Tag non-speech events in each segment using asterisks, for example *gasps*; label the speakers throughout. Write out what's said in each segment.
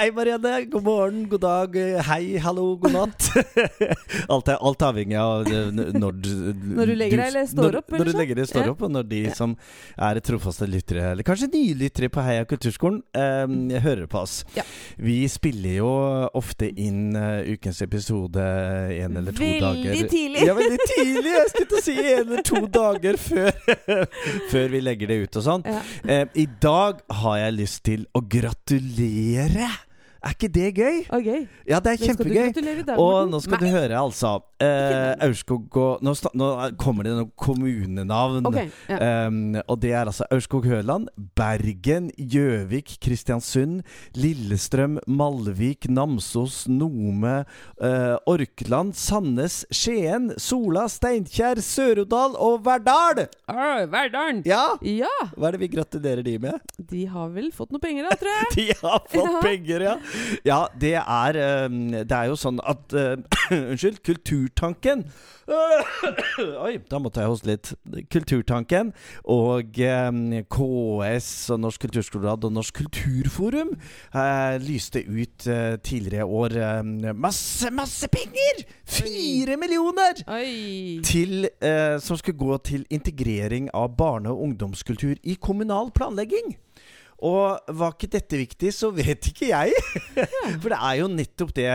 Speaker 1: Hei, Marianne. God morgen, god dag, hei, hallo, god natt. *laughs* alt, er, alt avhengig av eh, når du
Speaker 2: Når du legger deg eller står
Speaker 1: når,
Speaker 2: opp,
Speaker 1: Når
Speaker 2: eller
Speaker 1: du
Speaker 2: sånn?
Speaker 1: legger deg står
Speaker 2: Ja.
Speaker 1: opp, og når de
Speaker 2: Ja.
Speaker 1: som er trofaste lyttere, eller kanskje nye lyttere på Heia kulturskolen, eh, hører på oss.
Speaker 2: Ja.
Speaker 1: Vi spiller jo ofte inn uh, ukens episode en eller to
Speaker 2: Veldig
Speaker 1: dager
Speaker 2: tidlig.
Speaker 1: Ja, veldig tidlig! Jeg skulle til å si en eller to *laughs* dager før, før vi legger det ut og sånn.
Speaker 2: Ja.
Speaker 1: Eh, I dag har jeg lyst til å gratulere. Er ikke det gøy?
Speaker 2: Gøy.
Speaker 1: Ja, det er kjempegøy. Og nå skal
Speaker 2: Nei.
Speaker 1: du høre, altså. Eh, Aurskog og nå, nå kommer det noen kommunenavn.
Speaker 2: Okay, ja.
Speaker 1: Um, og det er altså Aurskog-Høland, Bergen, Gjøvik, Kristiansund, Lillestrøm, Malvik, Namsos, Nome, uh, Orkland, Sandnes, Skien, Sola, Steinkjer, Sør-Odal og Verdal!
Speaker 2: Å, Verdalen!
Speaker 1: Ja!
Speaker 2: Ja!
Speaker 1: Hva er det vi gratulerer de med?
Speaker 2: De har vel fått noe penger, da, tror jeg. *laughs*
Speaker 1: De har fått
Speaker 2: Ja.
Speaker 1: penger, ja. Ja, det er um, Det er jo sånn at uh, *coughs* Unnskyld. Kulturtanken *coughs* Oi, da måtte jeg hoste litt. Kulturtanken og um, KS og Norsk kulturskoleråd og Norsk kulturforum uh, lyste ut uh, tidligere i år um, masse, masse penger! Fire millioner!
Speaker 2: Oi.
Speaker 1: Til, eh, som skulle gå til integrering av barne- og ungdomskultur i kommunal planlegging. Og var ikke dette viktig, så vet ikke jeg. For det er jo nettopp det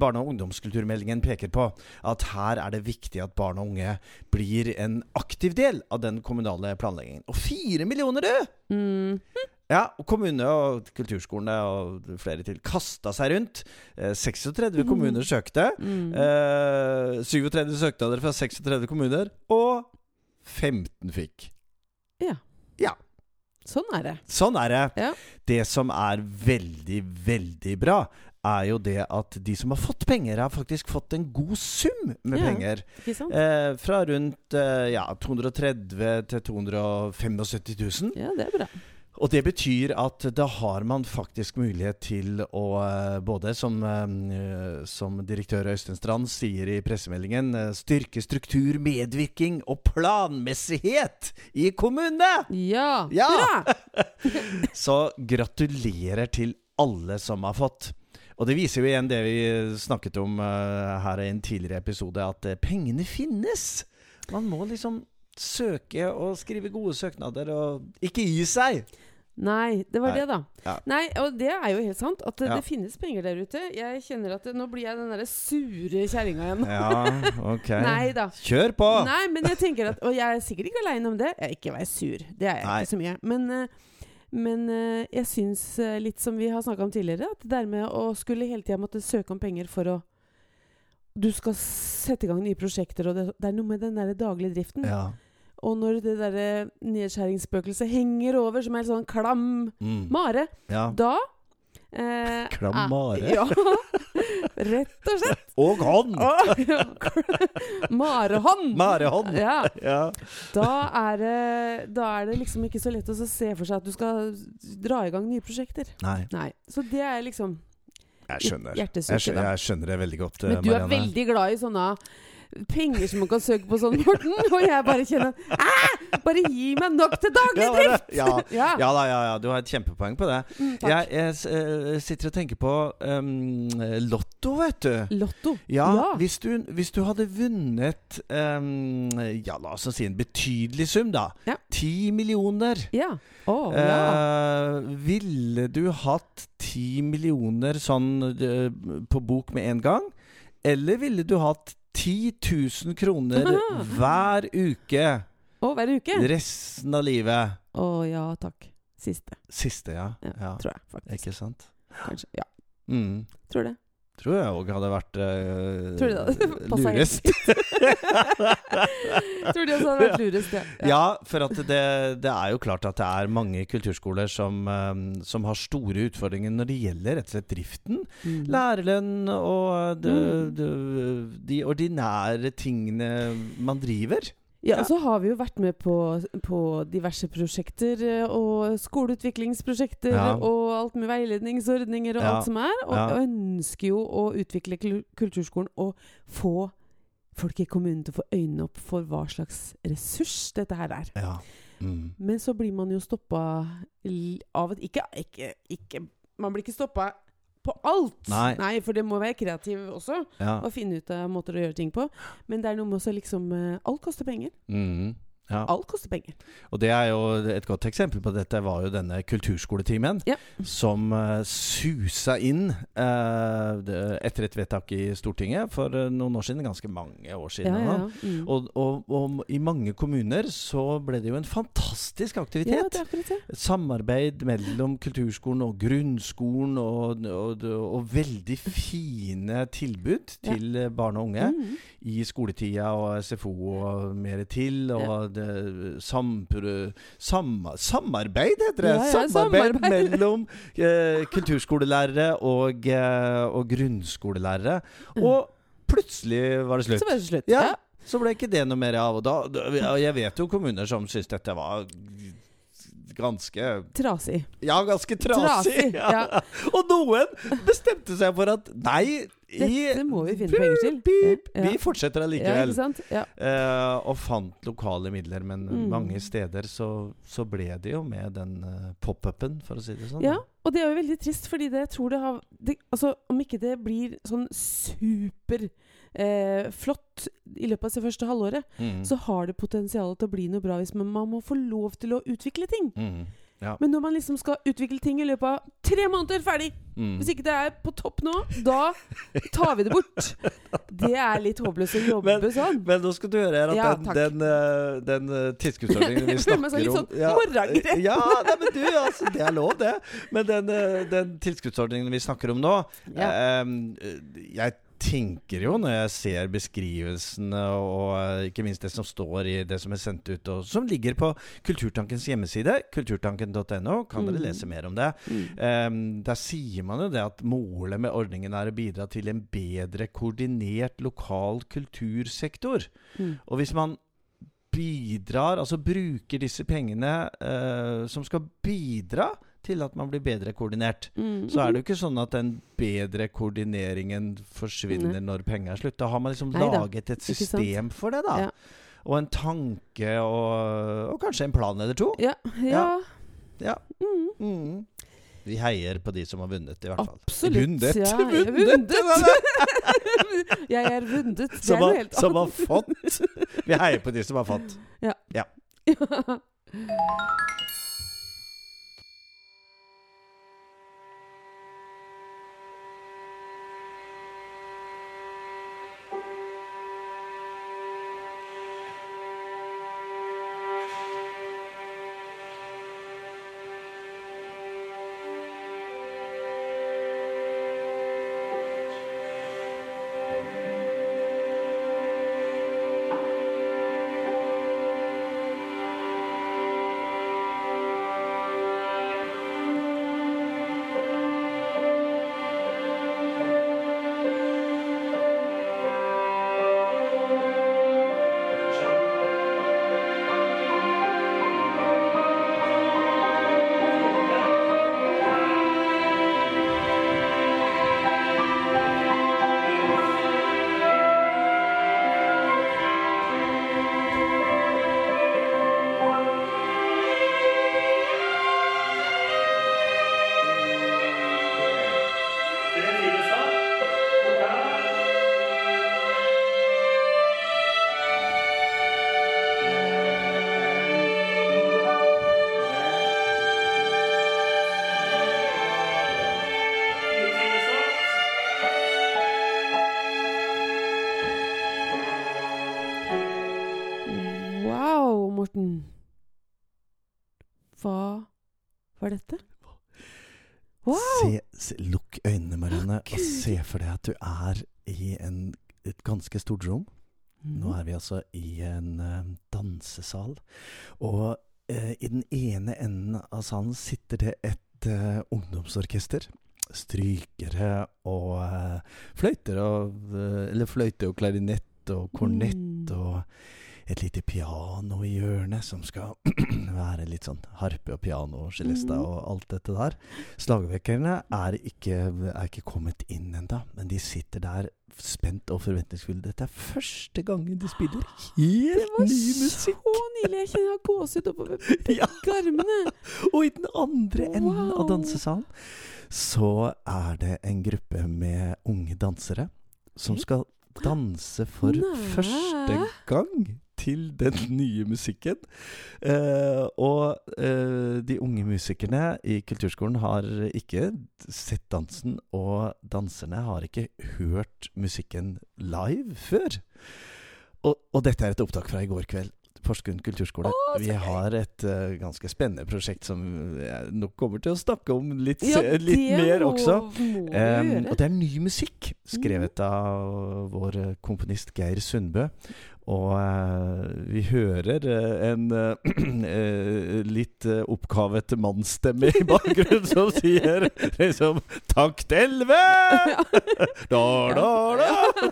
Speaker 1: barne- og ungdomskulturmeldingen peker på. At her er det viktig at barn og unge blir en aktiv del av den kommunale planleggingen. Og fire millioner, du!
Speaker 2: Mm.
Speaker 1: Ja, og kommunene og kulturskolene og flere til kasta seg rundt. Eh, 36 kommuner søkte.
Speaker 2: Mm.
Speaker 1: Eh, 37 søknader fra 36 kommuner, og 15 fikk.
Speaker 2: Ja.
Speaker 1: Ja.
Speaker 2: Sånn er det.
Speaker 1: Sånn er det.
Speaker 2: Ja.
Speaker 1: Det som er veldig, veldig bra, er jo det at de som har fått penger, har faktisk fått en god sum med
Speaker 2: Ja.
Speaker 1: penger. Eh, fra rundt eh, ja, 230 til 275 000.
Speaker 2: Ja, det er bra.
Speaker 1: Og det betyr at da har man faktisk mulighet til å eh, både, som, eh, som direktør Øystein Strand sier i pressemeldingen, eh, styrke struktur, medvirkning og planmessighet i kommunene!
Speaker 2: Ja.
Speaker 1: Ja.
Speaker 2: Bra! *laughs*
Speaker 1: Så gratulerer til alle som har fått. Og det viser jo igjen det vi snakket om her i en tidligere episode, at pengene finnes. Man må liksom søke og skrive gode søknader og ikke gi seg.
Speaker 2: Nei, det var
Speaker 1: Nei.
Speaker 2: det, da.
Speaker 1: Ja.
Speaker 2: Nei, og det er jo helt sant. At det,
Speaker 1: Ja.
Speaker 2: det finnes penger der ute. Jeg kjenner at det, nå blir jeg den derre sure kjerringa igjen.
Speaker 1: Ja, ok. *laughs*
Speaker 2: Nei da.
Speaker 1: Kjør på!
Speaker 2: Nei, men jeg tenker at Og jeg er sikkert ikke aleine om det. Jeg er ikke vær sur. Det er jeg
Speaker 1: Nei.
Speaker 2: ikke så mye. Men, eh, men eh, jeg syns, eh, litt som vi har snakka om tidligere, at det der med å skulle hele tida måtte søke om penger for å Du skal sette i gang nye prosjekter, og det, det er noe med den der daglige driften.
Speaker 1: Ja.
Speaker 2: Og når det derre nedskjæringsspøkelset henger over som en sånn klam
Speaker 1: Mm.
Speaker 2: mare,
Speaker 1: ja.
Speaker 2: da eh, *laughs*
Speaker 1: Klam
Speaker 2: er-
Speaker 1: mare?
Speaker 2: Ja. *laughs* Rett og slett. *laughs*
Speaker 1: Og
Speaker 2: han! Ja. Marehånd!
Speaker 1: Marehånd!
Speaker 2: Ja.
Speaker 1: Ja.
Speaker 2: Da er, det, da er det liksom ikke så lett å se for seg at du skal dra i gang nye prosjekter.
Speaker 1: Nei,
Speaker 2: Nei. Så det er liksom
Speaker 1: jeg skjønner. Jeg skjønner, jeg skjønner det veldig godt, Marianne.
Speaker 2: Men du er veldig glad i sånne penger som man kan søke på sånn, Morten. *laughs* Og jeg bare kjenner Æ! Bare gi meg nok til daglig drift!
Speaker 1: Ja. *laughs*
Speaker 2: ja.
Speaker 1: Ja da, ja, ja. Du har et kjempepoeng på det.
Speaker 2: Mm.
Speaker 1: Jeg, jeg eh, sitter og tenker på um, Lotto, vet du.
Speaker 2: Lotto.
Speaker 1: Ja. Hvis, du, hvis du hadde vunnet um, Ja, la oss si en betydelig sum, da.
Speaker 2: Ja.
Speaker 1: Ti millioner.
Speaker 2: Ja. uh, ja.
Speaker 1: Ville du hatt ti millioner sånn uh, på bok med en gang? Eller ville du hatt 10 000 kroner hver uke
Speaker 2: Å, hver uke?
Speaker 1: resten av livet?
Speaker 2: Å ja takk. Siste.
Speaker 1: Siste, ja.
Speaker 2: Ja,
Speaker 1: ja.
Speaker 2: Tror jeg faktisk.
Speaker 1: Ikke sant?
Speaker 2: Kanskje. Ja,
Speaker 1: Mm.
Speaker 2: tror det.
Speaker 1: Tror jeg òg hadde vært uh,
Speaker 2: Tror du det
Speaker 1: lurest. *laughs*
Speaker 2: Tror de også hadde vært lurest, ja.
Speaker 1: Ja, for at det, det er jo klart at det er mange kulturskoler som, eh, som har store utfordringer når det gjelder rett og slett driften.
Speaker 2: Mm.
Speaker 1: Lærerlønn og det,
Speaker 2: Mm.
Speaker 1: det, de ordinære tingene man driver.
Speaker 2: Ja, og så har vi jo vært med på, på diverse prosjekter eh, og skoleutviklingsprosjekter
Speaker 1: Ja.
Speaker 2: og alt med veiledningsordninger og
Speaker 1: Ja.
Speaker 2: alt som er, og
Speaker 1: Ja.
Speaker 2: ønsker jo å utvikle kulturskolen og få folk i kommunen til å få øynene opp for hva slags ressurs dette her er.
Speaker 1: Ja. Mm.
Speaker 2: Men så blir man jo stoppa av et ikke, ikke, ikke Man blir ikke stoppa på alt.
Speaker 1: Nei. Nei.
Speaker 2: for det må være kreativ også.
Speaker 1: Ja.
Speaker 2: Å finne ut av måter å gjøre ting på. Men det er noe med å liksom eh, Alt koster penger.
Speaker 1: Mm. Ja.
Speaker 2: Alt koster penger.
Speaker 1: Og det er jo et godt eksempel på dette var jo denne kulturskoletimen
Speaker 2: Ja.
Speaker 1: som uh, susa inn uh, etter et vedtak i Stortinget for uh, noen år siden. Ganske mange år siden.
Speaker 2: Ja. Mm.
Speaker 1: Og, og, og i mange kommuner så ble det jo en fantastisk aktivitet. Samarbeid mellom kulturskolen og grunnskolen, og, og, veldig fine tilbud til barn og unge
Speaker 2: Mm.
Speaker 1: i skoletida og SFO og mer til. Og sampro, sam, samarbeid, heter det!
Speaker 2: Ja, ja,
Speaker 1: samarbeid,
Speaker 2: samarbeid. *laughs*
Speaker 1: mellom eh, kulturskolelærere og, eh, og grunnskolelærere.
Speaker 2: Mm.
Speaker 1: Og plutselig var det slutt.
Speaker 2: Så var det slutt.
Speaker 1: Ja.
Speaker 2: Ja.
Speaker 1: Så ble ikke det noe mer av. Og da, jeg vet jo kommuner som syns dette var ganske
Speaker 2: Trasig.
Speaker 1: Ja, ganske trasig.
Speaker 2: Trasig, *laughs* ja.
Speaker 1: Og noen bestemte seg for at nei,
Speaker 2: Dette må vi finne penger til.
Speaker 1: Pip,
Speaker 2: Ja.
Speaker 1: Vi fortsetter allikevel.
Speaker 2: Ja.
Speaker 1: uh, og fant lokale midler, men
Speaker 2: Mm.
Speaker 1: mange steder så, så ble det jo med den uh, pop-upen, for å si det sånn.
Speaker 2: ja, og det er jo veldig trist, fordi det jeg tror det har det, Altså, om ikke det blir sånn super eh, flott i løpet av det første halvåret,
Speaker 1: Mm.
Speaker 2: så har det potensial til å bli noe bra hvis man, man må få lov til å utvikle ting.
Speaker 1: Mm. Ja.
Speaker 2: Men når man liksom skal utvikle ting i løpet av tre måneder, ferdig!
Speaker 1: Mm.
Speaker 2: Hvis ikke det er på topp nå, da tar vi det bort. Det er litt håpløst å jobbe
Speaker 1: Men-
Speaker 2: sånn.
Speaker 1: Men nå skal du høre her at
Speaker 2: Ja,
Speaker 1: den, den, eh, den eh, tilskuddsordningen vi *laughs* snakker
Speaker 2: sånn
Speaker 1: om
Speaker 2: sånn morragre.
Speaker 1: Ja, nei, men du, altså, det er lov, det. Men den, eh, den tilskuddsordningen vi snakker om nå
Speaker 2: Ja.
Speaker 1: eh, Jeg tenker jo når jeg ser beskrivelsene og ikke minst det som står i det som er sendt ut, og som ligger på Kulturtankens hjemmeside, kulturtanken.no, kan dere
Speaker 2: Mm.
Speaker 1: lese mer om det. Um, der sier man jo det at målet med ordningen er å bidra til en bedre koordinert lokal kultursektor.
Speaker 2: Mm.
Speaker 1: Og hvis man bidrar, altså bruker disse pengene uh, som skal bidra til at man blir bedre koordinert,
Speaker 2: Mm.
Speaker 1: så er det jo ikke sånn at den bedre koordineringen forsvinner når penger er slutt. Da har man liksom
Speaker 2: Neida,
Speaker 1: laget et system for det, da.
Speaker 2: Ja.
Speaker 1: Og en tanke, og, og kanskje en plan eller to.
Speaker 2: Ja. ja.
Speaker 1: Ja.
Speaker 2: Mm.
Speaker 1: Mm. Vi heier på de som har vunnet, i hvert fall.
Speaker 2: Absolutt.
Speaker 1: Vundet!
Speaker 2: Ja, jeg
Speaker 1: Vunnet!
Speaker 2: vunnet. *laughs* jeg er vunnet. Det
Speaker 1: Som
Speaker 2: er noe helt
Speaker 1: som har fått. Vi heier på de som har fått. *laughs*
Speaker 2: Ja. Wow, *laughs* var dette? Wow!
Speaker 1: Se, se, lukk øynene, Marianne,
Speaker 2: oh,
Speaker 1: og se for deg at du er i en, et ganske stort rom. Nå er vi altså i en uh, dansesal. Og uh, i den ene enden av salen sitter det et uh, ungdomsorkester. Strykere og fløyter og Eller fløyte og klarinett og kornett
Speaker 2: Mm.
Speaker 1: og et lite piano i hjørnet som skal *clears throat* være litt sånn harpe og piano og celesta
Speaker 2: Mhm.
Speaker 1: og alt dette der. Slagvekkerne er ikke, er ikke kommet inn ennå, men de sitter der spent og forventningsfulle. Dette er første gangen de spiller *gasps* helt ny musikk!
Speaker 2: Det var så nydelig! Jeg kjenner jeg har gåsehud oppover *laughs*
Speaker 1: Ja.
Speaker 2: armene. *laughs*
Speaker 1: Og i den andre enden av dansesalen så er det en gruppe med unge dansere som skal danse for
Speaker 2: Nei.
Speaker 1: første gang til den nye musikken. Eh, og eh, de unge musikerne i kulturskolen har ikke sett dansen, og danserne har ikke hørt musikken live før. Og, og dette er et opptak fra i går kveld. Porsgrunn kulturskole.
Speaker 2: Å, så
Speaker 1: Vi
Speaker 2: gøy.
Speaker 1: har et uh, ganske spennende prosjekt som jeg nok kommer til å snakke om litt,
Speaker 2: Ja,
Speaker 1: se- litt mer
Speaker 2: må,
Speaker 1: også.
Speaker 2: Må
Speaker 1: Um, og det er ny musikk, skrevet
Speaker 2: Mhm.
Speaker 1: av vår eh, komponist Geir Sundbø. Og uh, vi hører en uh, *clears throat* litt oppkavet mannsstemme i bakgrunnen *laughs* som sier liksom Takt 11! *laughs* da, da, da.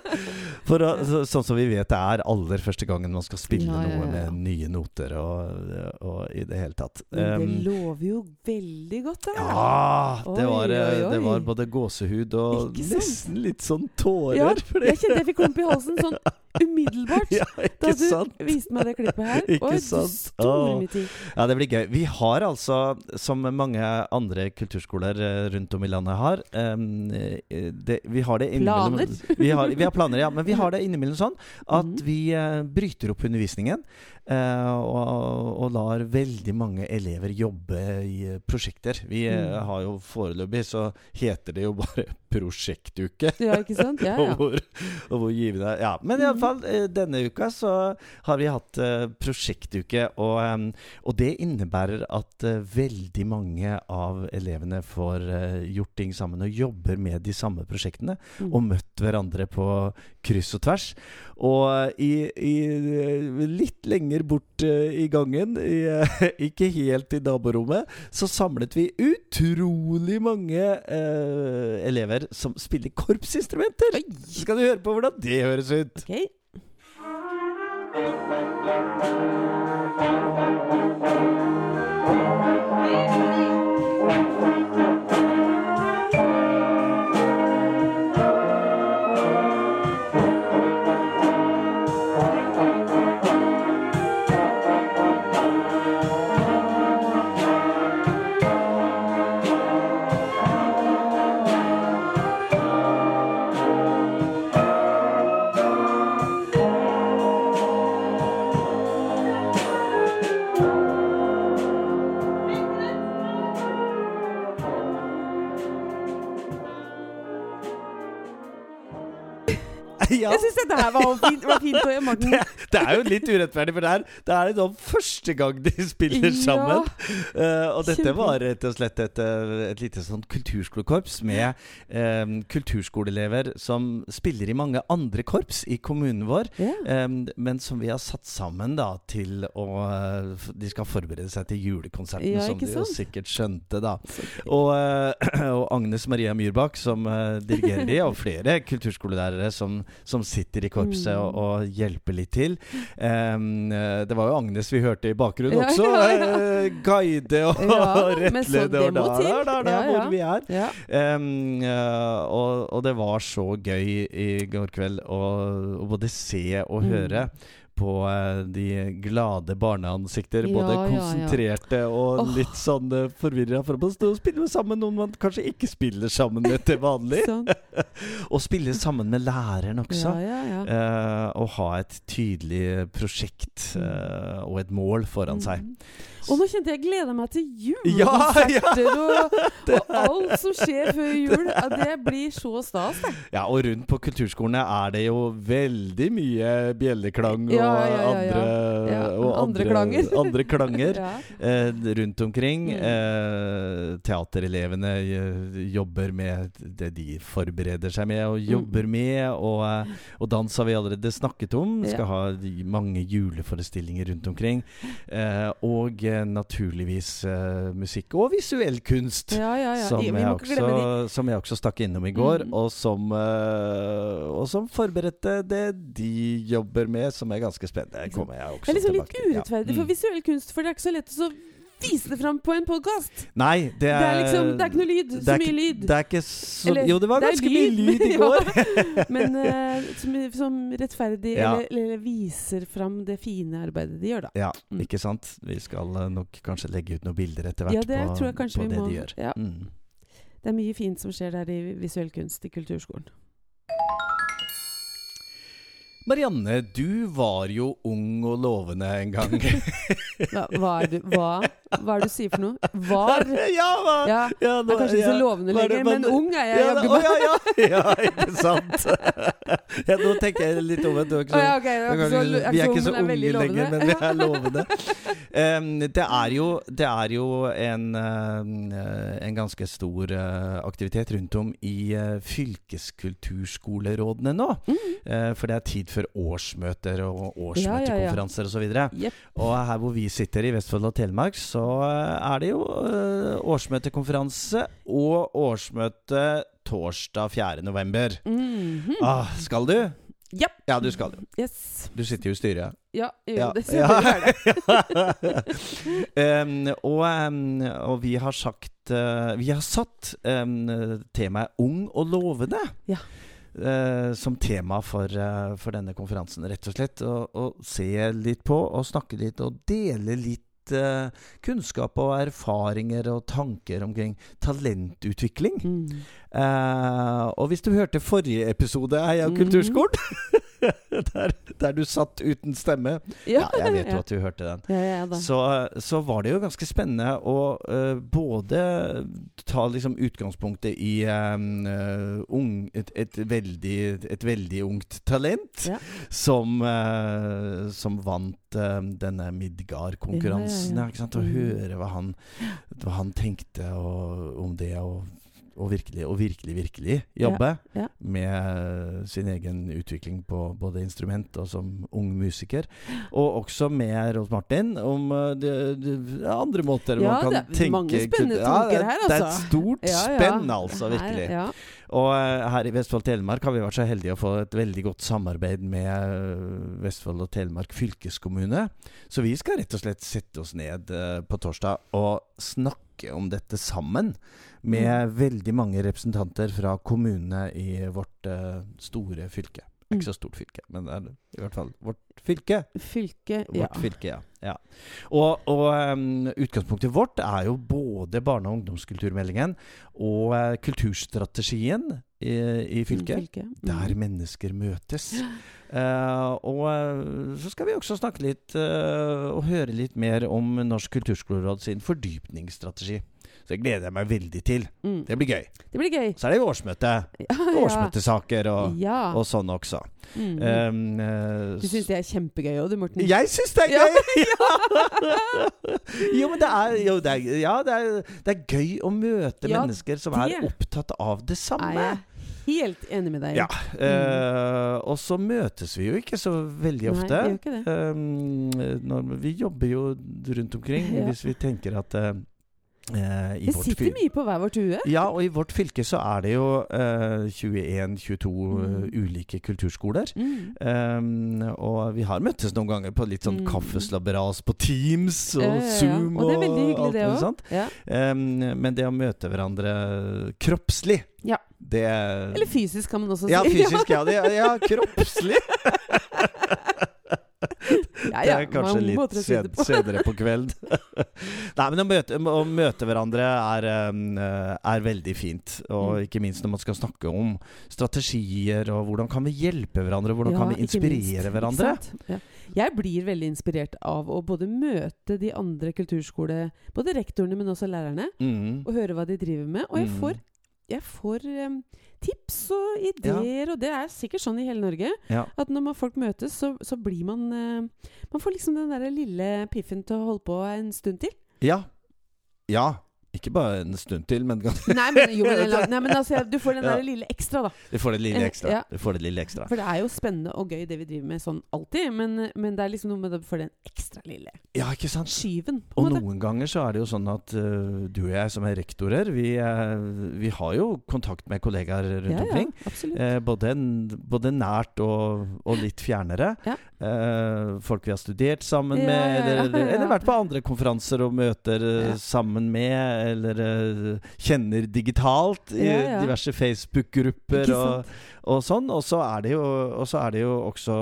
Speaker 1: For å, så, sånn som vi vet, det er aller første gangen man skal spille
Speaker 2: Ja,
Speaker 1: noe med nye noter og, og i det hele tatt.
Speaker 2: Men det
Speaker 1: Um,
Speaker 2: lover jo veldig godt, da.
Speaker 1: ja, det var, oi,
Speaker 2: oi,
Speaker 1: det var både gåsehud og nesten litt sånn tårer.
Speaker 2: Ja, Jeg kjente jeg fikk klump i halsen sånn *laughs* umiddelbart. *laughs*
Speaker 1: ja,
Speaker 2: Da du
Speaker 1: sant?
Speaker 2: viste meg det klippet her. *laughs*
Speaker 1: Ikke
Speaker 2: Oi,
Speaker 1: sant? Åh. Ja, det blir gøy. Vi har altså, som mange andre kulturskoler eh, rundt om i landet har eh, det, Vi har det innimellom
Speaker 2: Planer?
Speaker 1: Vi har, vi har planer, ja. Men vi har det innimellom sånn at *laughs*
Speaker 2: Mhm.
Speaker 1: vi uh, bryter opp undervisningen. Eh, og, og lar veldig mange elever jobbe i eh, prosjekter. Vi eh,
Speaker 2: Mm.
Speaker 1: har jo foreløpig så heter det jo bare *laughs* prosjektuke.
Speaker 2: Ja, ikke sant? Ja, *laughs*
Speaker 1: og hvor, og hvor givende Ja. Men iallfall, eh, denne uka så har vi hatt prosjektuke, og, og det innebærer at veldig mange av elevene får gjort ting sammen og jobber med de samme prosjektene,
Speaker 2: Mm.
Speaker 1: og møtt hverandre på kryss og tvers. Og i, i litt lenger bort eh, i gangen, i, eh, *laughs* ikke helt i naborommet, så samlet vi utrolig mange uh, elever som spiller korpsinstrumenter. Skal du høre på hvordan det høres ut?
Speaker 2: Ok. *laughs*
Speaker 1: Ja,
Speaker 2: Jeg syns dette her var fint, var fint og Morten.
Speaker 1: det er jo litt urettferdig, for det er, det er liksom første gang de spiller sammen. Uh, og dette var rett og slett et, eh, et lite sånn kulturskolekorps med um, kulturskoleelever som spiller i mange andre korps i kommunen vår.
Speaker 2: yeah.
Speaker 1: um, men som vi har satt sammen da til å De skal forberede seg til julekonserten,
Speaker 2: Ja,
Speaker 1: som de
Speaker 2: sant?
Speaker 1: jo sikkert skjønte, da. Og, uh, *clears throat* og Agnes Maria Myrbakk, som uh, dirigerer de, og flere kulturskolelærere som, som sitter i korpset
Speaker 2: Mm.
Speaker 1: og, og hjelper litt til. Eh, det var jo Agnes vi hørte i bakgrunnen
Speaker 2: Ja,
Speaker 1: også. *laughs*
Speaker 2: ja, ja.
Speaker 1: eh, guide og *laughs* rettlede
Speaker 2: det
Speaker 1: og da, da, da, da, hvor vi er. Eh, og, og det var så gøy i går kveld å, både se og
Speaker 2: Mm.
Speaker 1: På eh, de glade barneansikter. Både
Speaker 2: ja, ja.
Speaker 1: konsentrerte og
Speaker 2: oh.
Speaker 1: litt sånn uh, forvirra. For å spille sammen noen man kanskje ikke spiller sammen med til vanlig. *laughs*
Speaker 2: Sånn. *laughs*
Speaker 1: Og spille sammen med læreren også. Eh, og ha et tydelig prosjekt
Speaker 2: Mm.
Speaker 1: eh, og et mål foran seg.
Speaker 2: Mm. Og nå kjente jeg gleda meg til
Speaker 1: Ja,
Speaker 2: julekonserter og, *laughs* og alt som skjer før jul. Det blir så stas, det.
Speaker 1: Ja, og rundt på kulturskolene er det jo veldig mye bjelleklang og
Speaker 2: Ja, ja,
Speaker 1: andre, og
Speaker 2: andre klanger.
Speaker 1: andre klanger *laughs* eh, rundt omkring.
Speaker 2: Mm.
Speaker 1: Eh, teaterelevene eh, jobber med det de forbereder seg med og jobber med. Og, eh, og dans har vi allerede snakket om.
Speaker 2: Vi
Speaker 1: Skal ha mange juleforestillinger rundt omkring. Eh, og naturligvis uh, musikk og visuell kunst.
Speaker 2: Ja, ja, ja.
Speaker 1: Som jeg, også, som jeg også stakk innom i går,
Speaker 2: Mm.
Speaker 1: og, som, uh, og som forberedte det de jobber med, som er ganske spennende. Det kommer jeg
Speaker 2: Det
Speaker 1: også
Speaker 2: er liksom litt
Speaker 1: tilbake til. Ja.
Speaker 2: urettferdig for
Speaker 1: Mm.
Speaker 2: visuell kunst, for det er ikke så lett å vise det fram på en podkast.
Speaker 1: Nei, det
Speaker 2: Det
Speaker 1: er
Speaker 2: er liksom Det er ikke noe lyd. Så
Speaker 1: er
Speaker 2: mye
Speaker 1: ikke-
Speaker 2: lyd.
Speaker 1: Det er ikke så
Speaker 2: Eller,
Speaker 1: Jo, det var
Speaker 2: det ganske
Speaker 1: ganske mye
Speaker 2: lyd,
Speaker 1: lyd i *laughs*
Speaker 2: ja.
Speaker 1: går. *laughs*
Speaker 2: Men uh, som, som rettferdig
Speaker 1: Ja.
Speaker 2: eller, eller viser fram det fine arbeidet de gjør, da.
Speaker 1: Ja,
Speaker 2: Mm.
Speaker 1: ikke sant? Vi skal eh, nok kanskje legge ut noen bilder etter hvert
Speaker 2: Ja, det
Speaker 1: på,
Speaker 2: tror jeg kanskje
Speaker 1: på
Speaker 2: vi
Speaker 1: det
Speaker 2: må.
Speaker 1: de gjør.
Speaker 2: Ja.
Speaker 1: Mm.
Speaker 2: det er mye fint som skjer der i visuell kunst i kulturskolen.
Speaker 1: Marianne, du var jo ung og lovende en gang. *laughs*
Speaker 2: Hva, hva, er, du, hva, hva er det du sier for noe? Var *laughs*
Speaker 1: ja, hva?
Speaker 2: Ja,
Speaker 1: Ja,
Speaker 2: er kanskje ikke så lovende
Speaker 1: det-
Speaker 2: lenger, men ung er jeg
Speaker 1: ja,
Speaker 2: jaggu meg.
Speaker 1: ja, ja, ja, ikke sant? *laughs* ja, nå tenker jeg litt over det.
Speaker 2: Å, ja, ok, er så-
Speaker 1: vi er ikke så unge
Speaker 2: er
Speaker 1: lenger, men vi er lovende. Um, det, er jo, det er jo en, eh, en ganske stor eh, aktivitet rundt om i eh, fylkeskulturskolerådene nå.
Speaker 2: Mm.
Speaker 1: Uh, for det er tid for årsmøter og
Speaker 2: Ja, ja, ja.
Speaker 1: årsmøtekonferanser osv.
Speaker 2: Yep.
Speaker 1: Og her hvor vi sitter i Vestfold og Telemark, så eh, er det jo eh, årsmøtekonferanse og årsmøte torsdag 4. november.
Speaker 2: -hmm.
Speaker 1: Ah, skal du?
Speaker 2: Ja.
Speaker 1: Ja, du skal jo.
Speaker 2: Yes.
Speaker 1: Du sitter jo i styret.
Speaker 2: Ja, jo,
Speaker 1: Ja.
Speaker 2: det. *laughs* sitter jeg
Speaker 1: her *laughs* og, og vi har sagt uh, Vi har satt um, temaet 'ung og lovende'.
Speaker 2: Ja.
Speaker 1: Eh, som tema for, eh, for denne konferansen, rett og slett. Og, og se litt på, og snakke litt, og dele litt eh, kunnskap og erfaringer og tanker omkring talentutvikling.
Speaker 2: Mm.
Speaker 1: Eh, og hvis du hørte forrige episode av
Speaker 2: Mhm.
Speaker 1: kulturskolen, *laughs* *laughs* der, der du satt uten stemme Ja, jeg vet jo at du hørte den.
Speaker 2: Ja, ja.
Speaker 1: Så, så var det jo ganske spennende å uh, både ta liksom utgangspunktet i eh, ung, et, et, veldig, et veldig ungt talent
Speaker 2: Ja.
Speaker 1: som, uh, som vant uh, denne Midgard-konkurransen.
Speaker 2: Ja, ja, ja.
Speaker 1: Og
Speaker 2: Mm.
Speaker 1: høre hva han, hva han tenkte og, om det. og og virkelig, og virkelig, virkelig jobbe
Speaker 2: ja.
Speaker 1: med sin egen utvikling på både instrument og som ung musiker. Og også med Rolf Martin om de, de, det, andre måter
Speaker 2: Ja,
Speaker 1: man kan
Speaker 2: det
Speaker 1: tenke
Speaker 2: mange spennende
Speaker 1: ja,
Speaker 2: tanker
Speaker 1: her,
Speaker 2: her,
Speaker 1: Det er
Speaker 2: altså.
Speaker 1: et stort
Speaker 2: Ja, ja.
Speaker 1: spenn, altså,
Speaker 2: Her-
Speaker 1: virkelig.
Speaker 2: Ja.
Speaker 1: Og uh, her i Vestfold Telemark har vi vært så heldige å få et veldig godt samarbeid med uh, Vestfold og Telemark fylkeskommune. Så vi skal rett og slett sette oss ned uh, på torsdag og snakke om dette sammen. Med
Speaker 2: Mm.
Speaker 1: veldig mange representanter fra kommunene i vårt store fylke.
Speaker 2: Mm.
Speaker 1: Ikke så stort fylke, men det er i hvert fall vårt fylke.
Speaker 2: Fylke Ja.
Speaker 1: Fylke, ja. ja. Og, og um, utgangspunktet vårt er jo både barne- og ungdomskulturmeldingen og uh, kulturstrategien i, i fylket.
Speaker 2: Fylke. Mm.
Speaker 1: Der mennesker møtes. Uh, *gasps* og uh, så skal vi også snakke litt og høre litt mer om Norsk kulturskoleråd sin fordypningsstrategi. Så det gleder jeg meg veldig til.
Speaker 2: Mm.
Speaker 1: Det blir gøy.
Speaker 2: Det blir gøy.
Speaker 1: Så er det jo årsmøte. *laughs*
Speaker 2: Ja,
Speaker 1: Årsmøtesaker og,
Speaker 2: Ja.
Speaker 1: og sånn også.
Speaker 2: Mm.
Speaker 1: Um, uh,
Speaker 2: du syns det er kjempegøy òg, du, Morten?
Speaker 1: jeg syns det er gøy! *laughs* *laughs* jo, men det er, jo, det er, ja, det er, det er gøy å møte mennesker som er opptatt av det samme.
Speaker 2: Nei. helt enig med deg.
Speaker 1: Ja. Uh, og så møtes vi jo ikke så veldig ofte.
Speaker 2: Nei, vi.
Speaker 1: Um, vi jobber jo rundt omkring,
Speaker 2: Ja.
Speaker 1: hvis vi tenker at eh, eh, i
Speaker 2: Det
Speaker 1: vårt
Speaker 2: sitter mye på hver vårt hue.
Speaker 1: Ja, og i vårt fylke så er det jo eh, 21-22
Speaker 2: Mm.
Speaker 1: ulike kulturskoler.
Speaker 2: Mm.
Speaker 1: Um, og vi har møttes noen ganger på litt sånn
Speaker 2: Mm.
Speaker 1: kaffeslabberas på Teams og
Speaker 2: eh, Zoom. ja.
Speaker 1: Zoom
Speaker 2: Og det er veldig hyggelig,
Speaker 1: alt
Speaker 2: det òg. Ja.
Speaker 1: Um, men det å møte hverandre kroppslig,
Speaker 2: Ja.
Speaker 1: det
Speaker 2: Eller fysisk, kan man også
Speaker 1: Ja,
Speaker 2: si. *laughs*
Speaker 1: fysisk, ja. Det, ja, kroppslig. *laughs* *laughs*
Speaker 2: ja,
Speaker 1: Det er kanskje litt
Speaker 2: måter det
Speaker 1: sen,
Speaker 2: på.
Speaker 1: senere på kveld. *laughs* Nei, men å møte, å møte hverandre er, um, er veldig fint. Og
Speaker 2: Mm.
Speaker 1: ikke minst når man skal snakke om strategier, og hvordan kan vi hjelpe hverandre, hvordan
Speaker 2: Ja,
Speaker 1: kan vi inspirere
Speaker 2: minst,
Speaker 1: hverandre.
Speaker 2: Ja. Jeg blir veldig inspirert av å både møte de andre kulturskole... Både rektorene, men også lærerne.
Speaker 1: Mm.
Speaker 2: Og høre hva de driver med. Og jeg
Speaker 1: Mm.
Speaker 2: får, jeg får um, tips og ideer, og det er sikkert sånn i hele Norge.
Speaker 1: Ja.
Speaker 2: At når man, folk møtes, så, så blir man uh, Man får liksom den der lille piffen til å holde på en stund til.
Speaker 1: ja. Ja. Ikke bare en stund til, men
Speaker 2: Nei, men, jo, men, *laughs* nei, men altså, du får den der lille ekstra, da.
Speaker 1: Du får det lille
Speaker 2: Eh,
Speaker 1: ekstra.
Speaker 2: ja.
Speaker 1: Du får det lille ekstra.
Speaker 2: For det er jo spennende og gøy det vi driver med sånn alltid, men, men det er liksom noe med å få den ekstra lille
Speaker 1: Ja, ikke sant?
Speaker 2: skyven.
Speaker 1: Og
Speaker 2: måte.
Speaker 1: noen ganger så er det jo sånn at uh, du og jeg som er rektorer, vi, eh, vi har jo kontakt med kollegaer rundt
Speaker 2: ja,
Speaker 1: omkring. Eh, både, både nært og, og litt fjernere.
Speaker 2: Ja.
Speaker 1: Eh, folk vi har studert sammen
Speaker 2: Ja,
Speaker 1: med,
Speaker 2: ja, ja,
Speaker 1: eller,
Speaker 2: ja.
Speaker 1: eller vært på andre konferanser og møter
Speaker 2: Ja.
Speaker 1: sammen med, eller eh, kjenner digitalt i
Speaker 2: Ja, ja.
Speaker 1: diverse Facebook-grupper og, og sånn. Og så er det jo, er det jo også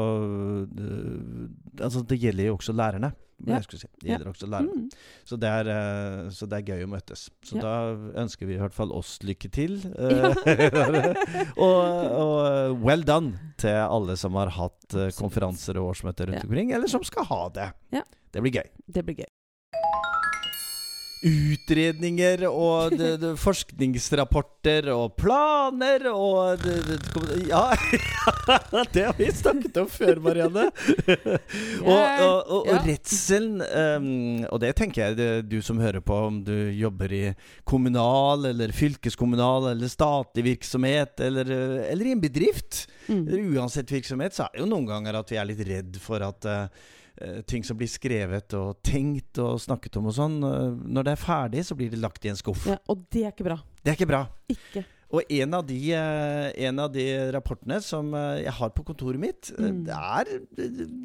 Speaker 1: eh, Altså, det gjelder jo også lærerne.
Speaker 2: Ja.
Speaker 1: si. Det gjelder også lærerne.
Speaker 2: Mm.
Speaker 1: Så, det er, eh, så det er gøy å møtes. Så da ønsker vi i hvert fall oss lykke til. *laughs* og, og well done til alle som har hatt konferanser og årsmøter rundt omkring, eller som skal ha det.
Speaker 2: Ja.
Speaker 1: Det blir gøy.
Speaker 2: Det blir gøy.
Speaker 1: Utredninger og det, det, forskningsrapporter og planer og det, Ja, *laughs* det har vi snakket om før, Marianne. *laughs* og, og, og, og
Speaker 2: Ja.
Speaker 1: redselen um, Og det tenker jeg du som hører på, om du jobber i kommunal eller fylkeskommunal eller statlig virksomhet eller, eller i en bedrift,
Speaker 2: Mm.
Speaker 1: eller uansett virksomhet, så er det jo noen ganger at vi er litt redd for at eh, ting som blir skrevet og tenkt og snakket om og sånn, eh, når det er ferdig, så blir det lagt i en skuff.
Speaker 2: Ja, og det er ikke bra.
Speaker 1: Det er ikke bra.
Speaker 2: Ikke.
Speaker 1: Og en av de, eh, en av de rapportene som eh, jeg har på kontoret mitt, eh,
Speaker 2: Mm.
Speaker 1: er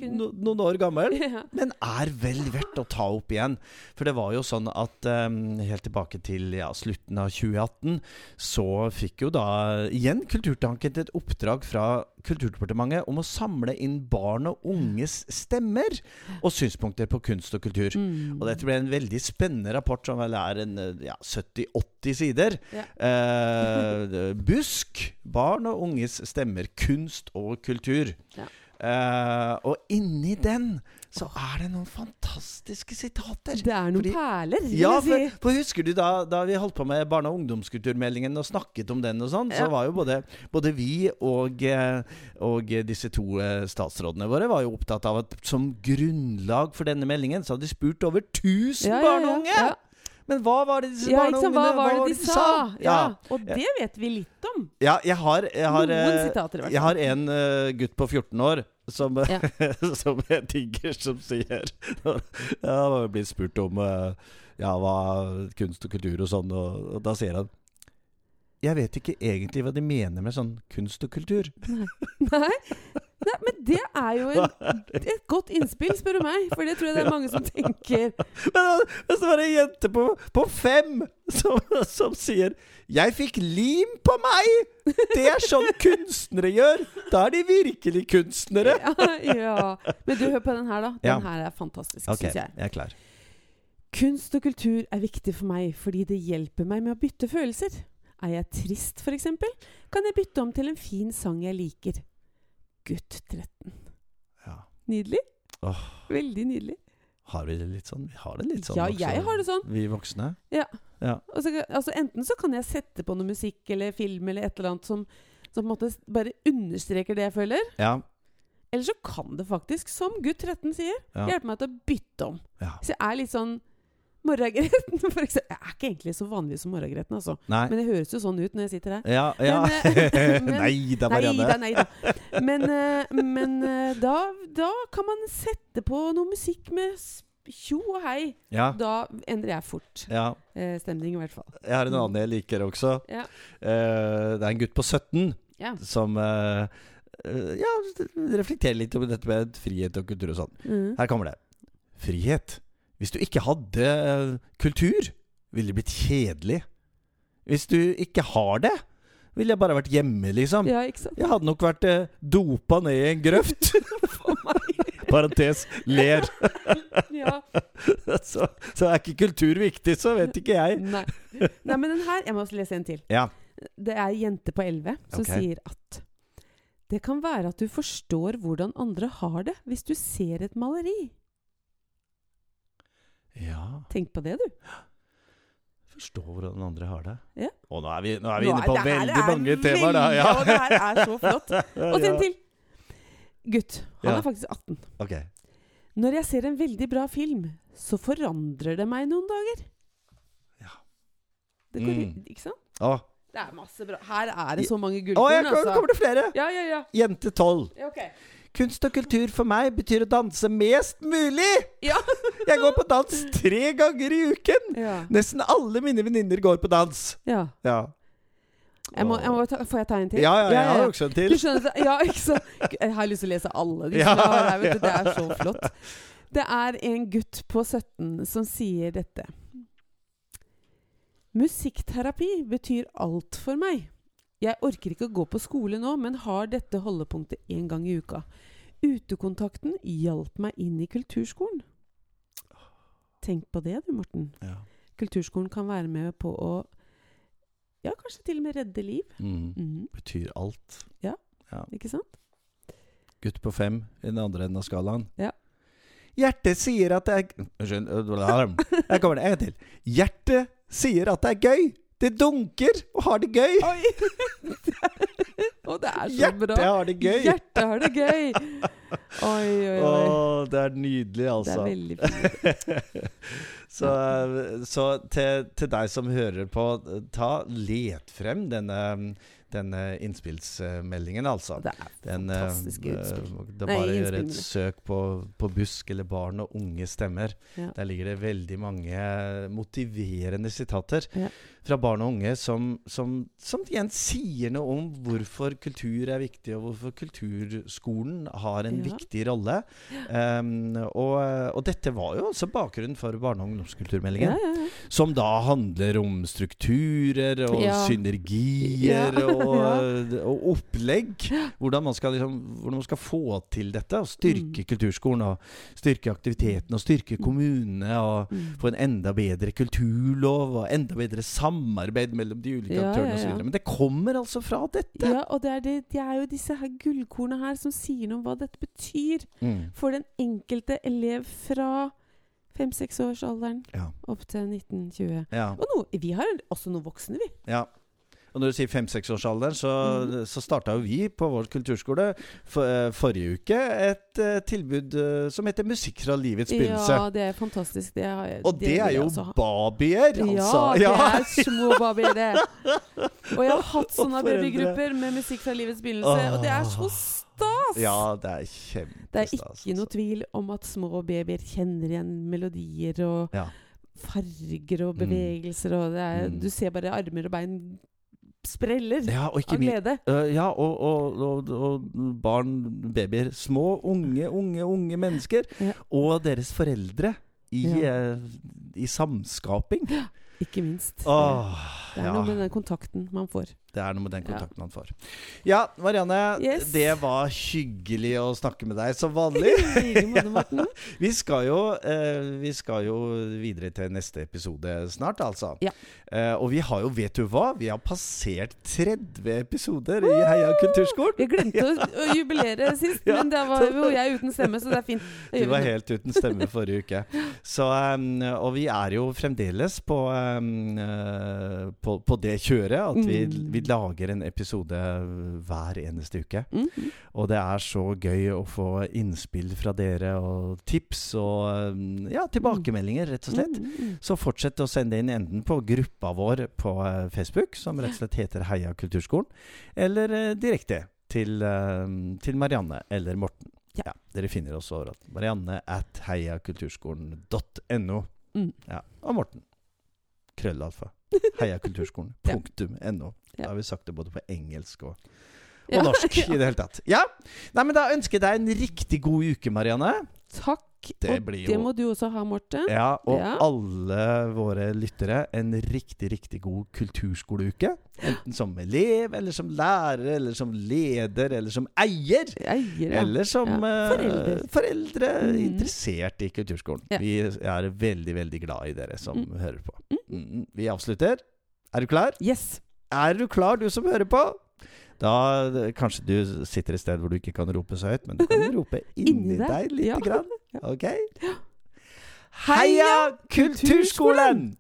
Speaker 1: no, noen år gammel. *laughs*
Speaker 2: Ja.
Speaker 1: Men er vel verdt å ta opp igjen. For det var jo sånn at um, helt tilbake til ja, slutten av 2018, så fikk jo da igjen Kulturtanken et oppdrag fra Kulturdepartementet om å samle inn barn og unges stemmer og synspunkter på kunst og kultur.
Speaker 2: Mm.
Speaker 1: Og dette ble en veldig spennende rapport, som vel er en ja, 70-80 sider.
Speaker 2: Ja.
Speaker 1: Eh, busk. Barn og unges stemmer. Kunst og kultur.
Speaker 2: Ja.
Speaker 1: Uh, og inni den så er det noen fantastiske sitater.
Speaker 2: Det er noen
Speaker 1: Fordi-
Speaker 2: perler,
Speaker 1: Ja, for, for husker du da, da vi holdt på med barne- og ungdomskulturmeldingen og snakket om den og sånn, så var jo både, både vi og, eh, og disse to eh, statsrådene våre var jo opptatt av at som grunnlag for denne meldingen så hadde de spurt over 1000
Speaker 2: Ja, ja,
Speaker 1: barn og unge!
Speaker 2: ja.
Speaker 1: Men hva var det disse
Speaker 2: Ja,
Speaker 1: barn
Speaker 2: ikke
Speaker 1: og ungene
Speaker 2: Hva var det de sa? Ja.
Speaker 1: Ja.
Speaker 2: Og det vet vi litt om.
Speaker 1: ja, jeg har, jeg har,
Speaker 2: Noen
Speaker 1: eh,
Speaker 2: sitater, i hvert
Speaker 1: jeg har en uh, gutt på 14 år som,
Speaker 2: Ja. *laughs*
Speaker 1: som jeg digger, som sier *laughs* Ja, har spurt om uh, ja, hva kunst og kultur og sånn, og, og da sier han Jeg vet ikke egentlig hva de mener med sånn kunst og kultur.
Speaker 2: Nei. Nei, men det er jo en, *laughs* et godt innspill, spør du meg. For det tror jeg det er mange som tenker. *laughs*
Speaker 1: Men, men så var det en jente på, på fem som, som sier 'Jeg fikk lim på meg!' Det er sånn kunstnere gjør! Da er de virkelig kunstnere. *laughs*
Speaker 2: Ja, ja. Men du, hør på den her, da. Den
Speaker 1: Ja.
Speaker 2: her er fantastisk,
Speaker 1: okay,
Speaker 2: syns jeg.
Speaker 1: jeg er klar.
Speaker 2: Kunst og kultur er viktig for meg fordi det hjelper meg med å bytte følelser. Er jeg trist, f.eks., kan jeg bytte om til en fin sang jeg liker. Gutt 13.
Speaker 1: Ja.
Speaker 2: Nydelig.
Speaker 1: Åh.
Speaker 2: Veldig nydelig.
Speaker 1: Har vi det litt sånn? Vi har det litt sånn
Speaker 2: Ja,
Speaker 1: voksne.
Speaker 2: jeg har det sånn.
Speaker 1: Vi voksne.
Speaker 2: Og så, altså, enten så kan jeg sette på noe musikk eller film eller et eller annet som, som på en måte bare understreker det jeg føler.
Speaker 1: Ja.
Speaker 2: Eller så kan det faktisk, som gutt 13 sier,
Speaker 1: Ja.
Speaker 2: hjelpe meg til å bytte om.
Speaker 1: ja.
Speaker 2: Så jeg er litt sånn Morgengretten, for eksempel. Jeg er ikke egentlig så vanlig som morragretten, altså.
Speaker 1: Nei.
Speaker 2: Men det høres jo sånn ut når jeg sitter her.
Speaker 1: Ja, ja.
Speaker 2: Men, eh, *laughs* men-
Speaker 1: nei da,
Speaker 2: Nei
Speaker 1: Marianne.
Speaker 2: da, nei da. Men, eh, men eh, da, da kan man sette på noe musikk med tjo og hei.
Speaker 1: Ja,
Speaker 2: Da endrer jeg fort
Speaker 1: ja.
Speaker 2: eh, stemning, i hvert fall.
Speaker 1: Jeg har en annen jeg liker også.
Speaker 2: Ja.
Speaker 1: Eh, det er en gutt på 17
Speaker 2: Ja.
Speaker 1: som eh, ja, reflekterer litt over dette med frihet og kultur og sånn.
Speaker 2: Mm.
Speaker 1: Her kommer det. Frihet. Hvis du ikke hadde eh, kultur, ville det blitt kjedelig. Hvis du ikke har det, ville jeg bare vært hjemme, liksom.
Speaker 2: Ja, ikke sant?
Speaker 1: Jeg hadde nok vært eh, dopa ned i en grøft. *laughs* *laughs* Parentes ler. *laughs*
Speaker 2: Ja.
Speaker 1: så, så er ikke kultur viktig, så vet ikke jeg.
Speaker 2: Nei. Nei, men den her Jeg må også lese en til.
Speaker 1: Ja.
Speaker 2: Det er ei jente på 11 som
Speaker 1: okay.
Speaker 2: sier at det kan være at du forstår hvordan andre har det hvis du ser et maleri.
Speaker 1: Ja.
Speaker 2: Tenk på det, du.
Speaker 1: Forstå hvordan den andre har det.
Speaker 2: Ja.
Speaker 1: Og nå er vi, nå er vi
Speaker 2: Nå
Speaker 1: inne på veldig mange temaer, da. Ja.
Speaker 2: Og det her er så flott. *laughs* Og en til. Gutt. Han
Speaker 1: Ja.
Speaker 2: er faktisk 18.
Speaker 1: Okay.
Speaker 2: Når jeg ser en veldig bra film, så forandrer det meg noen dager.
Speaker 1: Ja.
Speaker 2: Det går,
Speaker 1: Mm.
Speaker 2: Ikke sant?
Speaker 1: Å,
Speaker 2: Det er masse bra. Her er det så mange
Speaker 1: Å,
Speaker 2: gullkorn,
Speaker 1: jeg,
Speaker 2: altså.
Speaker 1: kommer det flere!
Speaker 2: Ja, ja, ja.
Speaker 1: Jente 12.
Speaker 2: Ja, Ok.
Speaker 1: Kunst og kultur for meg betyr å danse mest mulig!
Speaker 2: Ja.
Speaker 1: Jeg går på dans tre ganger i uken!
Speaker 2: Ja.
Speaker 1: Nesten alle mine venninner går på dans.
Speaker 2: ja.
Speaker 1: Ja.
Speaker 2: Jeg må, jeg må ta, får jeg ta en til?
Speaker 1: Ja, ja, jeg har også en
Speaker 2: Du
Speaker 1: til.
Speaker 2: skjønner? Jeg har lyst til å lese alle de her. Vet du. Det er så *laughs* flott. Det er en gutt på 17 som sier dette. Musikkterapi betyr alt for meg. Jeg orker ikke å gå på skole nå, men har dette holdepunktet én gang i uka. Utekontakten hjalp meg inn i kulturskolen. Tenk på det du, Morten.
Speaker 1: Ja.
Speaker 2: Kulturskolen kan være med på å Ja, kanskje til og med redde liv.
Speaker 1: Mm.
Speaker 2: Mm.
Speaker 1: Betyr alt.
Speaker 2: Ja, Ikke sant?
Speaker 1: Gutt på fem i den andre enden av skalaen.
Speaker 2: Ja.
Speaker 1: Hjertet sier at det er Unnskyld. Jeg kommer det en til. Hjertet sier at det er gøy. Det dunker og har det gøy.
Speaker 2: Oi! *laughs* og det er så
Speaker 1: Hjertet
Speaker 2: bra.
Speaker 1: har det gøy.
Speaker 2: Hjertet har det gøy. Oi, oi, oi.
Speaker 1: det er nydelig, altså.
Speaker 2: Det er veldig fint. *laughs*
Speaker 1: så så til, til deg som hører på, ta let frem denne, denne innspillsmeldingen, altså.
Speaker 2: Det er
Speaker 1: Den, eh,
Speaker 2: fantastiske utspill.
Speaker 1: eh, Det er bare å gjøre et søk på, på Busk eller Barn og unge stemmer.
Speaker 2: Ja.
Speaker 1: Der ligger det veldig mange motiverende sitater
Speaker 2: Ja.
Speaker 1: fra barn og unge som, som, som igjen sier noe om hvorfor kultur er viktig, og hvorfor kulturskolen har en
Speaker 2: Ja.
Speaker 1: viktig rolle. Um, og, og dette var jo også bakgrunnen for barne- og ungdomskulturmeldingen. Som da handler om strukturer og synergier
Speaker 2: Ja.
Speaker 1: Og, *laughs* og opplegg. Hvordan man, skal, liksom, hvordan man skal få til dette. Og styrke
Speaker 2: Mm.
Speaker 1: kulturskolen. Og styrke aktiviteten og styrke kommunene. Og
Speaker 2: Mm.
Speaker 1: få en enda bedre kulturlov og enda bedre samarbeid mellom de ulike
Speaker 2: Ja,
Speaker 1: aktørene osv. Men det kommer altså fra dette.
Speaker 2: Ja, og det er, det, det er jo disse her gullkornene her som sier noe om hva dette betyr
Speaker 1: Mm.
Speaker 2: for den enkelte elev fra fem-seksårsalderen
Speaker 1: Ja.
Speaker 2: opp til 1920.
Speaker 1: Ja.
Speaker 2: Og no, vi har også noen voksne, vi.
Speaker 1: ja. Og når du sier fem-seksårsalderen, så,
Speaker 2: mm.
Speaker 1: så starta jo vi på vår kulturskole for, eh, forrige uke et uh, tilbud uh, som heter Musikk fra livets begynnelse.
Speaker 2: Ja, det er fantastisk. Det har
Speaker 1: Og det, er jo
Speaker 2: også
Speaker 1: babyer, altså.
Speaker 2: Ja, det er små babyer, det. Og jeg har *laughs* hatt sånne babygrupper med musikk fra livets begynnelse, og det er så stas!
Speaker 1: Ja, det er kjempestas.
Speaker 2: Det er ikke noe tvil om at små babyer kjenner igjen melodier og
Speaker 1: Ja.
Speaker 2: farger og
Speaker 1: Mm.
Speaker 2: bevegelser, og det er,
Speaker 1: Mm.
Speaker 2: du ser bare armer og bein spreller
Speaker 1: ja, og ikke
Speaker 2: av glede.
Speaker 1: Uh, ja, og, og, og, og barn, babyer. Små, unge, unge, unge mennesker.
Speaker 2: Ja.
Speaker 1: Og deres foreldre i,
Speaker 2: Ja.
Speaker 1: uh, i samskaping.
Speaker 2: Ikke minst.
Speaker 1: Åh,
Speaker 2: det er
Speaker 1: ja.
Speaker 2: noe med den kontakten man får.
Speaker 1: Det er noe med den
Speaker 2: Ja.
Speaker 1: kontakten han får. Ja, Marianne.
Speaker 2: Yes.
Speaker 1: Det var hyggelig å snakke med deg, som vanlig. *laughs* *laughs* Vi skal jo, eh, vi skal jo videre til neste episode snart, altså.
Speaker 2: Ja.
Speaker 1: Eh, og vi har jo, vet du hva, vi har passert 30 episoder i Heia kulturskolen.
Speaker 2: Jeg glemte å, *laughs* å jubilere sist,
Speaker 1: Ja.
Speaker 2: men da var jo jeg uten stemme, så det er fint.
Speaker 1: Du var
Speaker 2: det.
Speaker 1: helt uten stemme forrige uke. Så, um, og vi er jo fremdeles på, um, på, på det kjøret at vi,
Speaker 2: Mm.
Speaker 1: Vi lager en episode hver eneste uke.
Speaker 2: Mm.
Speaker 1: Og det er så gøy å få innspill fra dere og tips og um, ja, tilbakemeldinger, rett og slett.
Speaker 2: Mm, mm.
Speaker 1: Så fortsett å sende inn enten på gruppa vår på eh, Facebook, som rett og slett heter Heia kulturskolen, eller eh, direkte til, eh, til Marianne eller Morten.
Speaker 2: Ja.
Speaker 1: dere finner oss overalt. Marianne at heiakulturskolen.no.
Speaker 2: Mm.
Speaker 1: Ja, og Morten. Krøllalfa. *laughs* Heiakulturskolen.
Speaker 2: Ja.
Speaker 1: Da har vi sagt det både på engelsk og, og
Speaker 2: Ja.
Speaker 1: norsk *laughs* i det hele tatt. Ja, Nei, men Da ønsker jeg deg en riktig god uke, Marianne.
Speaker 2: Takk.
Speaker 1: Det
Speaker 2: og det
Speaker 1: jo-
Speaker 2: må du også ha, Morten.
Speaker 1: Ja, og
Speaker 2: Ja.
Speaker 1: alle våre lyttere en riktig, riktig god kulturskoleuke. Enten som elev, eller som lærer, eller som leder, eller som eier.
Speaker 2: Eier, ja.
Speaker 1: Eller som
Speaker 2: Ja,
Speaker 1: eh,
Speaker 2: forelder.
Speaker 1: foreldre
Speaker 2: mm.
Speaker 1: interessert i kulturskolen. Vi er veldig, veldig glad i dere som
Speaker 2: Mm.
Speaker 1: hører på. Mm, Vi avslutter. Er du klar?
Speaker 2: Yes.
Speaker 1: Er du klar, du som hører på? Da Kanskje du sitter et sted hvor du ikke kan rope så høyt, men du kan *laughs* rope inni
Speaker 2: Inni deg,
Speaker 1: lite
Speaker 2: ja.
Speaker 1: grann. *laughs* Ok? Heia Kulturskolen!